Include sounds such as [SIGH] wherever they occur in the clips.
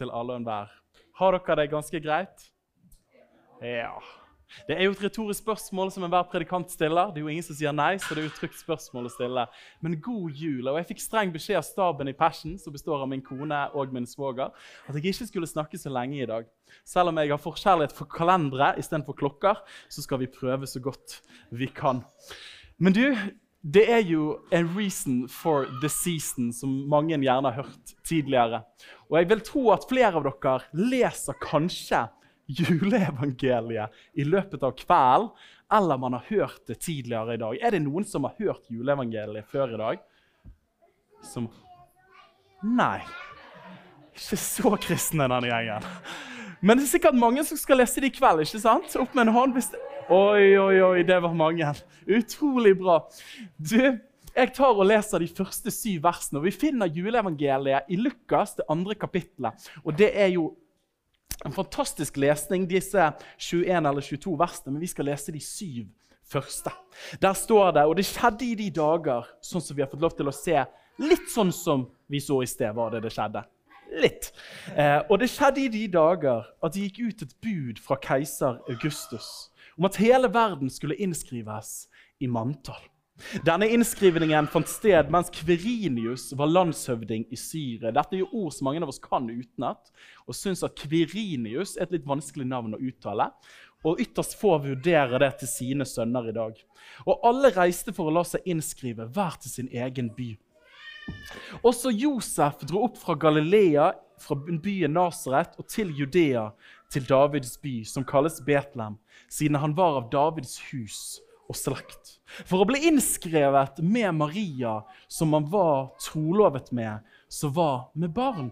til alle og enhver. Har dere det ganske greit? Ja. Det er jo et retorisk spørsmål som enhver predikant stiller. Det er jo ingen som sier nei, så det er jo et trygt spørsmål å stille. Men god jul. Og jeg fikk streng beskjed av staben i Passion, som består av min kone og min svoger, at jeg ikke skulle snakke så lenge i dag. Selv om jeg har forkjærlighet for kalendere istedenfor klokker, så skal vi prøve så godt vi kan. Men du, det er jo en reason for the season, som mange gjerne har hørt tidligere. Og jeg vil tro at flere av dere leser kanskje juleevangeliet i løpet av kvelden, eller man har hørt det tidligere i dag. Er det noen som har hørt juleevangeliet før i dag? Som Nei. Ikke så kristne, denne gjengen. Men det er sikkert mange som skal lese det i kveld. ikke sant? Opp med en hånd hvis det... Oi, oi, oi, det var mange. Utrolig bra. Du, jeg tar og leser de første syv versene. og Vi finner juleevangeliet i Lukas, det andre kapittelet. Og det er jo en fantastisk lesning, disse 21 eller 22 versene, men vi skal lese de syv første. Der står det Og det skjedde i de dager, sånn som vi har fått lov til å se, litt sånn som vi så i sted, var det det skjedde. Litt. Eh, og det skjedde i de dager at det gikk ut et bud fra keiser Augustus om at hele verden skulle innskrives i manntall. Denne innskrivningen fant sted mens Kverinius var landshøvding i Syria. Dette er jo ord som mange av oss kan utenat, og syns at Kverinius er et litt vanskelig navn å uttale. Og ytterst få vurderer det til sine sønner i dag. Og alle reiste for å la seg innskrive, hver til sin egen by. Også Josef dro opp fra Galilea, fra byen Nasaret, og til Judea, til Davids by, som kalles Betlehem, siden han var av Davids hus og slekt. For å bli innskrevet med Maria, som han var trolovet med, som var med barn.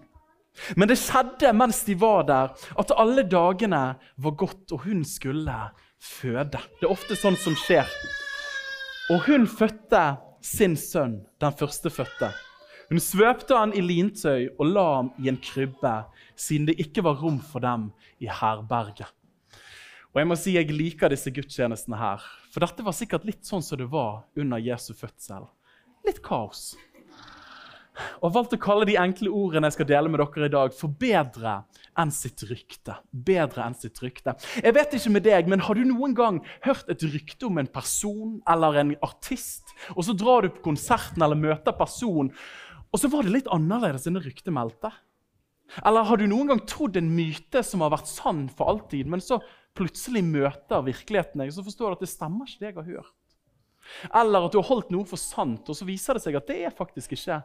Men det skjedde mens de var der, at alle dagene var gått, og hun skulle føde. Det er ofte sånn som skjer. Og hun fødte sin sønn, den førstefødte. Hun svøpte han i lintøy og la ham i en krybbe, siden det ikke var rom for dem i herberget. Og jeg må si jeg liker disse gudstjenestene her, for dette var sikkert litt sånn som det var under Jesu fødsel. Litt kaos. Og valgt å kalle de enkle ordene jeg skal dele med dere i dag, for bedre enn sitt rykte. Bedre enn sitt rykte. Jeg vet ikke med deg, men Har du noen gang hørt et rykte om en person eller en artist, og så drar du på konserten eller møter personen, og så var det litt annerledes enn det ryktet meldte? Eller har du noen gang trodd en myte som har vært sann for alltid, men så plutselig møter virkeligheten deg, så forstår du at det stemmer ikke det jeg har hørt? Eller at du har holdt noe for sant, og så viser det seg at det er faktisk ikke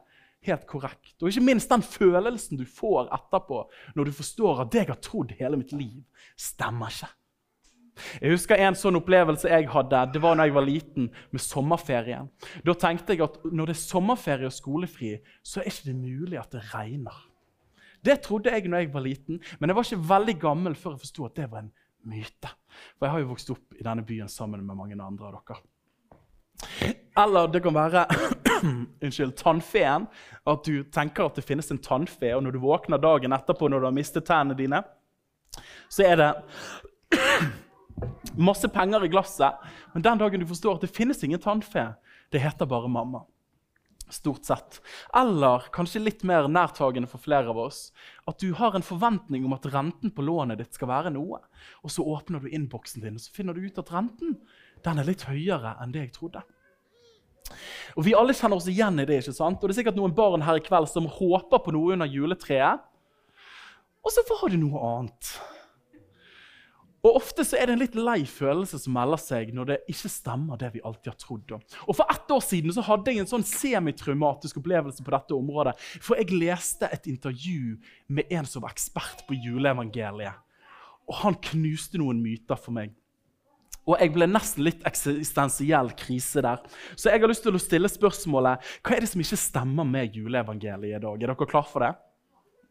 helt korrekt. Og ikke minst den følelsen du får etterpå når du forstår at det jeg har trodd hele mitt liv, stemmer ikke. Jeg husker En sånn opplevelse jeg hadde, det var når jeg var liten, med sommerferien. Da tenkte jeg at når det er sommerferie og skolefri, så er ikke det mulig at det regner. Det trodde jeg når jeg var liten, men jeg var ikke veldig gammel før jeg forsto at det var en myte. For jeg har jo vokst opp i denne byen sammen med mange andre av dere. Eller det kan være [CLEARS THROAT] unnskyld, tannfeen. At du tenker at det finnes en tannfe, og når du våkner dagen etterpå når du har mistet tennene dine, så er det masse penger i glasset. Men den dagen du forstår at det finnes ingen tannfe, det heter bare mamma. Stort sett. Eller kanskje litt mer nærtagende for flere av oss, at du har en forventning om at renten på lånet ditt skal være noe. Og så åpner du innboksen din, og så finner du ut at renten den er litt høyere enn det jeg trodde. Og Vi alle kjenner oss igjen i det. ikke sant? Og det er sikkert noen barn her i kveld som håper på noe under juletreet, og så var det noe annet. Og Ofte så er det en litt lei følelse som melder seg når det ikke stemmer. det vi alltid har trodd. Og For ett år siden så hadde jeg en sånn semitraumatisk opplevelse på dette området. For jeg leste et intervju med en som var ekspert på juleevangeliet. Og han knuste noen myter for meg. Og jeg ble nesten litt eksistensiell krise der. Så jeg har lyst til å stille spørsmålet hva er det som ikke stemmer med juleevangeliet i dag. Er dere klar for det?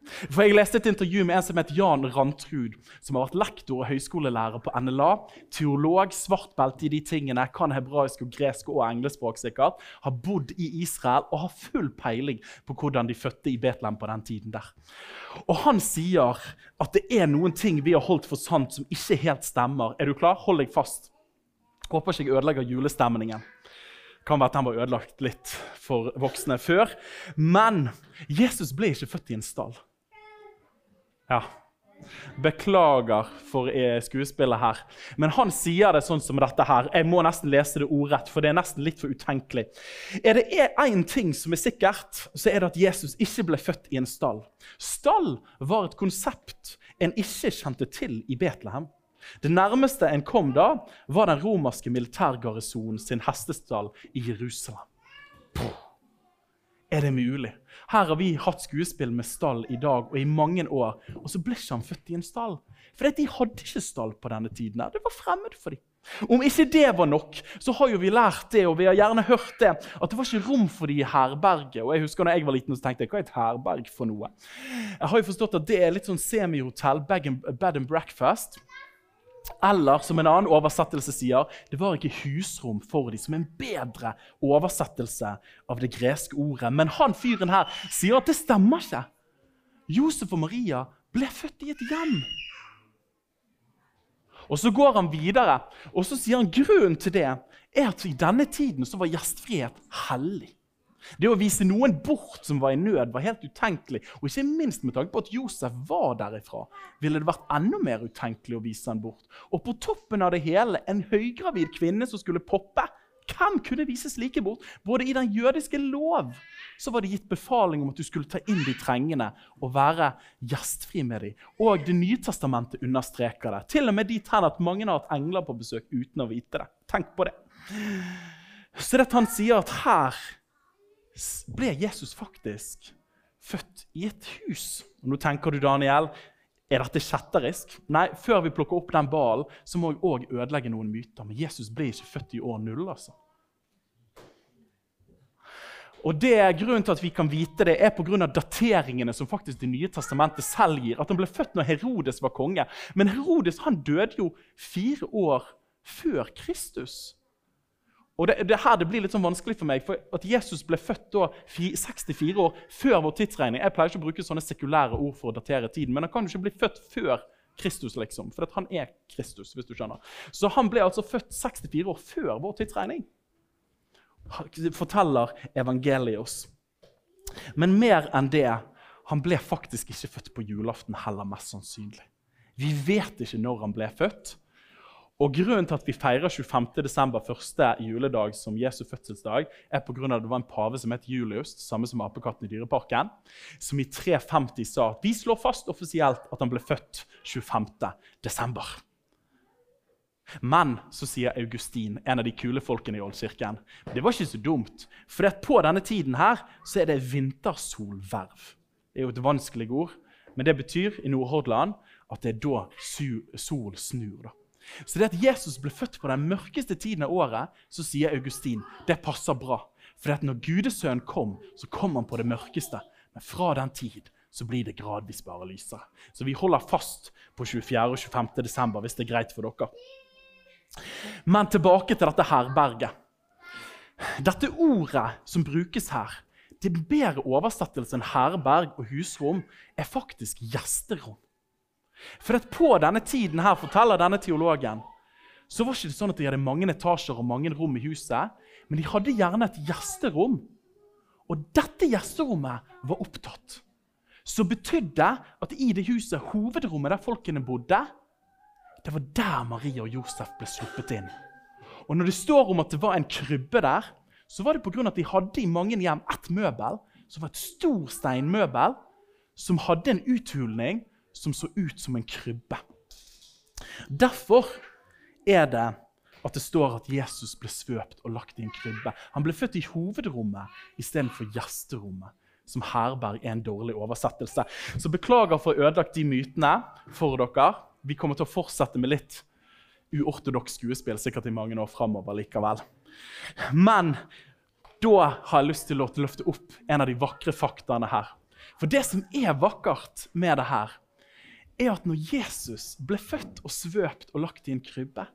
For Jeg leste et intervju med en som heter Jan Rantrud, som har vært lektor og høyskolelærer på NLA. Teolog, svart belte i de tingene, kan hebraisk og gresk og englespråk sikkert. Har bodd i Israel og har full peiling på hvordan de fødte i Betlehem på den tiden der. Og Han sier at det er noen ting vi har holdt for sant som ikke helt stemmer. Er du klar? Hold deg fast. Håper ikke jeg ødelegger julestemningen. Kan være at den var ødelagt litt for voksne før. Men Jesus ble ikke født i en stall. Ja. Beklager for eh, skuespillet her. Men han sier det sånn som dette her. Jeg må nesten lese det ordrett, for det er nesten litt for utenkelig. Er det én ting som er sikkert, så er det at Jesus ikke ble født i en stall. Stall var et konsept en ikke kjente til i Betlehem. Det nærmeste en kom da, var den romerske militærgarnisonen sin hestestall i Jerusalem. Puh. Er det mulig? Her har vi hatt skuespill med stall i dag og i mange år, og så ble ikke han født i en stall. For de hadde ikke stall på denne tiden. Det var fremmed for dem. Om ikke det var nok, så har jo vi lært det, og vi har gjerne hørt det, at det var ikke rom for de i herberget. Og jeg husker når jeg var liten, så tenkte jeg, hva er et herberg for noe? Jeg har jo forstått at det er litt sånn semihotell, bed and breakfast. Eller som en annen oversettelse sier, det var ikke husrom for dem. Som en bedre oversettelse av det greske ordet. Men han fyren her sier at det stemmer ikke. Josef og Maria ble født i et hjem. Og Så går han videre og så sier han grunnen til det er at i denne tiden så var gjestfrihet hellig. Det å vise noen bort som var i nød, var helt utenkelig. Og ikke minst med tanke på at Josef var derifra, ville det vært enda mer utenkelig å vise han bort. Og på toppen av det hele, en høygravid kvinne som skulle poppe. Hvem kunne vises like bort? Både i den jødiske lov så var det gitt befaling om at du skulle ta inn de trengende og være gjestfri med dem. Og Det nye testamentet understreker det. Til og med dit hen at mange har hatt engler på besøk uten å vite det. Tenk på det. Så det at han sier at her ble Jesus faktisk født i et hus. Og nå tenker du, Daniel, er dette kjetterisk? Nei, før vi plukker opp den ballen, så må jeg òg ødelegge noen myter. Men Jesus ble ikke født i år null, altså. Og det er Grunnen til at vi kan vite det, er pga. dateringene som faktisk Det nye testamentet selv gir. At han ble født når Herodes var konge. Men Herodes han døde jo fire år før Kristus. Og det, det, her det blir litt sånn vanskelig for meg, for at Jesus ble født da 64 år før vår tidsregning Jeg pleier ikke å bruke sånne sekulære ord for å datere tiden, men han kan jo ikke bli født før Kristus, liksom, for han er Kristus. hvis du skjønner. Så han ble altså født 64 år før vår tidsregning. Forteller evangeliet oss. Men mer enn det, han ble faktisk ikke født på julaften heller, mest sannsynlig. Vi vet ikke når han ble født. Og Grunnen til at vi feirer 25. desember, første juledag, som Jesu fødselsdag, er på grunn av at det var en pave som het Julius, samme som apekatten i Dyreparken, som i 350 sa at vi slår fast offisielt at han ble født 25. desember. Men så sier Augustin, en av de kule folkene i Oldkirken, det var ikke så dumt. For på denne tiden her så er det vintersolverv. Det er jo et vanskelig ord, men det betyr i Nordhordland at det er da sol snur. da. Så det at Jesus ble født på den mørkeste tiden av året, så sier Augustin det passer bra. For når Gudesønnen kom, så kom han på det mørkeste. Men fra den tid så blir det gradvis bare lysere. Så vi holder fast på 24. og 25. desember, hvis det er greit for dere. Men tilbake til dette herberget. Dette ordet som brukes her, det bedre oversettelse enn herberg og husrom, er faktisk gjesterom. For at på denne tiden her, forteller denne teologen, så var det ikke sånn at de hadde mange etasjer og mange rom i huset, men de hadde gjerne et gjesterom. Og dette gjesterommet var opptatt. Så betydde at i det huset, hovedrommet der folkene bodde, det var der Maria og Josef ble sluppet inn. Og når det står om at det var en krybbe der, så var det pga. at de hadde i mange hjem ett møbel som var et stor steinmøbel som hadde en uthulning som så ut som en krybbe. Derfor er det at det står at Jesus ble svøpt og lagt i en krybbe. Han ble født i hovedrommet istedenfor gjesterommet, som herberg er en dårlig oversettelse. Så beklager for å ha ødelagt de mytene for dere. Vi kommer til å fortsette med litt uortodoks skuespill sikkert i mange år framover likevel. Men da har jeg lyst til å løfte opp en av de vakre faktaene her. For det som er vakkert med det her, er at når Jesus ble født og svøpt og lagt i en krybbe,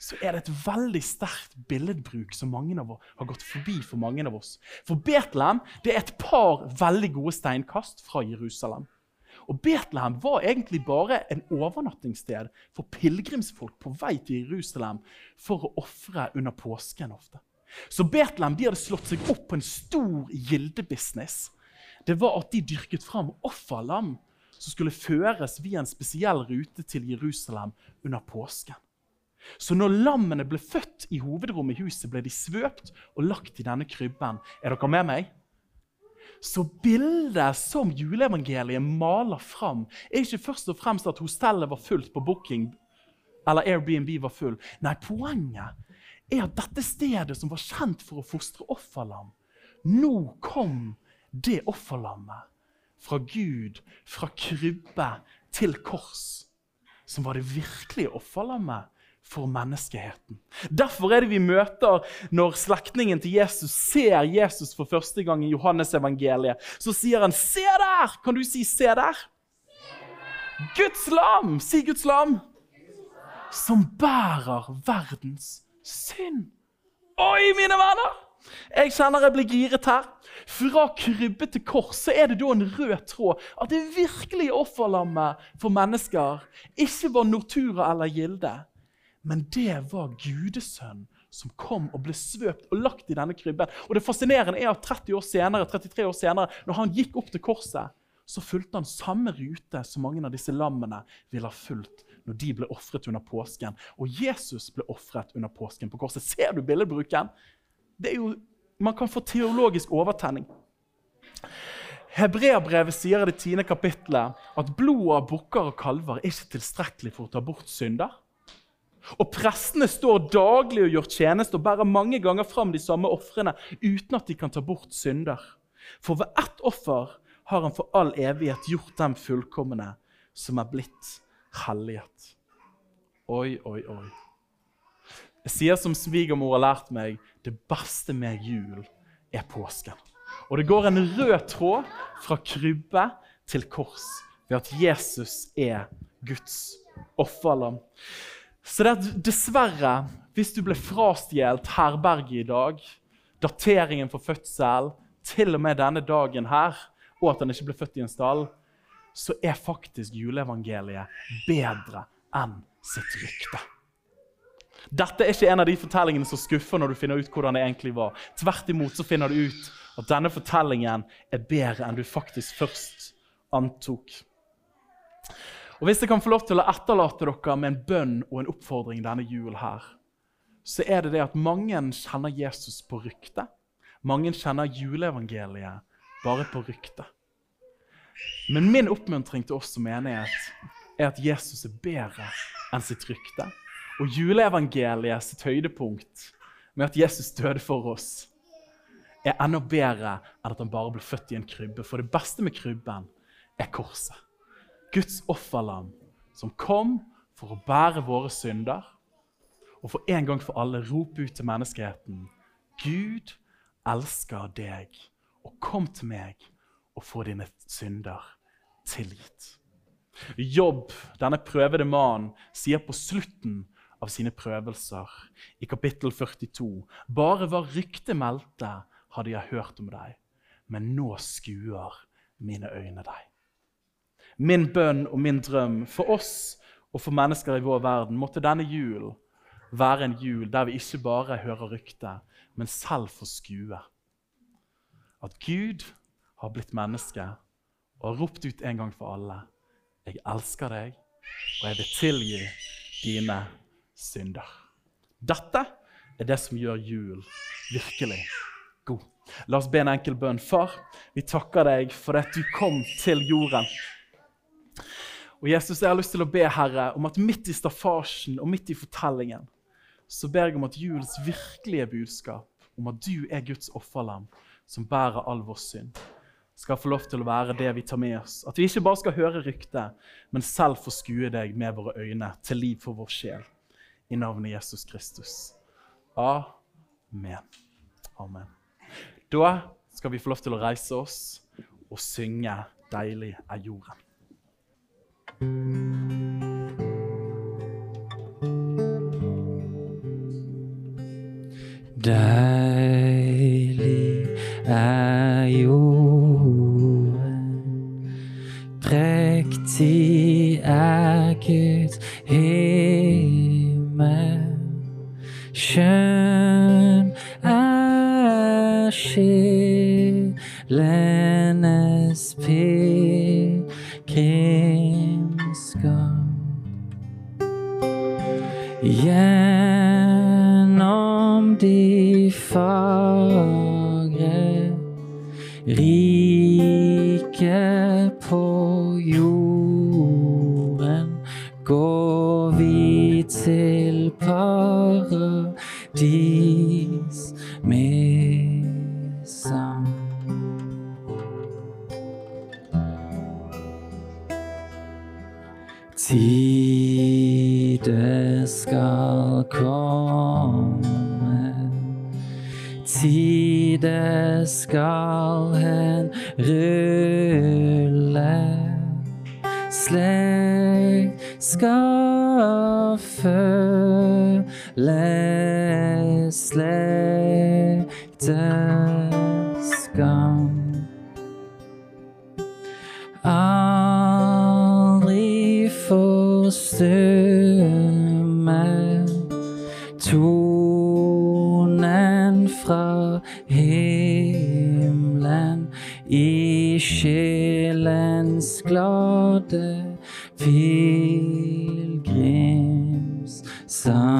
så er det et veldig sterkt billedbruk som mange av oss har gått forbi for mange av oss. For Betlehem det er et par veldig gode steinkast fra Jerusalem. Og Betlehem var egentlig bare en overnattingssted for pilegrimsfolk på vei til Jerusalem for å ofre under påsken ofte. Så Betlehem de hadde slått seg opp på en stor gildebusiness. Det var at de dyrket fram offerlam som skulle føres via en spesiell rute til Jerusalem under påsken. Så når lammene ble født i hovedrommet i huset, ble de svøpt og lagt i denne krybben. Er dere med meg? Så bildet som juleevangeliet maler fram, er ikke først og fremst at hostellet var fullt på booking, eller Airbnb var full. Nei, poenget er at dette stedet som var kjent for å fostre offerlam, nå kom det offerlammet fra Gud, fra krybbe til kors, som var det virkelige offerlammet for menneskeheten. Derfor er det vi møter når slektningen til Jesus ser Jesus for første gang i Johannes-evangeliet. Så sier han 'Se der!' Kan du si 'se der'? Guds lam! Si Guds lam! Som bærer verdens synd. Oi, mine venner! Jeg kjenner jeg blir giret her. Fra krybbe til kors så er det da en rød tråd at det virkelige offerlammet for mennesker ikke var Nortura eller Gilde, men det var Gudesønn som kom og ble svøpt og lagt i denne krybben. Og det fascinerende er at 30 år senere, 33 år senere, når han gikk opp til korset, så fulgte han samme rute som mange av disse lammene ville ha fulgt når de ble ofret under påsken. Og Jesus ble ofret under påsken på korset. Ser du billedbruken? Det er jo man kan få teologisk overtenning. Hebreabrevet sier i det tiende kapittelet at blodet av bukker og kalver er ikke tilstrekkelig for å ta bort synder. Og Prestene står daglig og gjør tjeneste og bærer mange ganger fram de samme ofrene uten at de kan ta bort synder. For ved ett offer har han for all evighet gjort dem fullkomne som er blitt helliget. Oi, oi, oi. Jeg sier som svigermor har lært meg, det beste med jul er påsken. Og det går en rød tråd fra krybbe til kors ved at Jesus er Guds offerlam. Så det er dessverre, hvis du ble frastjålet herberget i dag, dateringen for fødsel, til og med denne dagen her, og at han ikke ble født i en stall, så er faktisk juleevangeliet bedre enn sitt rykte. Dette er ikke en av de fortellingene som skuffer når du finner ut hvordan det egentlig var. Tvert imot så finner du ut at denne fortellingen er bedre enn du faktisk først antok. Og Hvis jeg kan få lov til å etterlate dere med en bønn og en oppfordring denne julen, her, så er det det at mange kjenner Jesus på rykte. Mange kjenner juleevangeliet bare på rykte. Men min oppmuntring til oss som menighet er at Jesus er bedre enn sitt rykte. Og juleevangeliet sitt høydepunkt med at Jesus døde for oss, er enda bedre enn at han bare ble født i en krybbe. For det beste med krybben er korset. Guds offerlam som kom for å bære våre synder og for en gang for alle rope ut til menneskeheten Gud elsker deg, og kom til meg og få dine synder tilgitt. Jobb, denne prøvede mannen, sier på slutten av sine prøvelser i kapittel 42. Bare hva ryktet meldte, hadde jeg hørt om deg, men nå skuer mine øyne deg. Min bønn og min drøm for oss og for mennesker i vår verden måtte denne jul være en jul der vi ikke bare hører ryktet, men selv får skue. At Gud har blitt menneske og har ropt ut en gang for alle. Jeg elsker deg, og jeg vil tilgi dine synder. Dette er det som gjør jul virkelig god. La oss be en enkel bønn. Far, vi takker deg for at du kom til jorden. Og Jesus, Jeg har lyst til å be Herre, om at midt i staffasjen og midt i fortellingen så ber jeg om at julens virkelige budskap, om at du er Guds offerlam som bærer all vår synd, skal få lov til å være det vi tar med oss. At vi ikke bare skal høre ryktet, men selv få skue deg med våre øyne til liv for vår sjel i navnet Jesus Kristus. Amen. Amen. Da skal vi få lov til å reise oss og synge 'Deilig er jorden'. Deilig Gjennom de fagre rike tide skal hen rulle. Slekt skal følge slektens gang. Aldri forstumme sjelens glade pilegrimssang.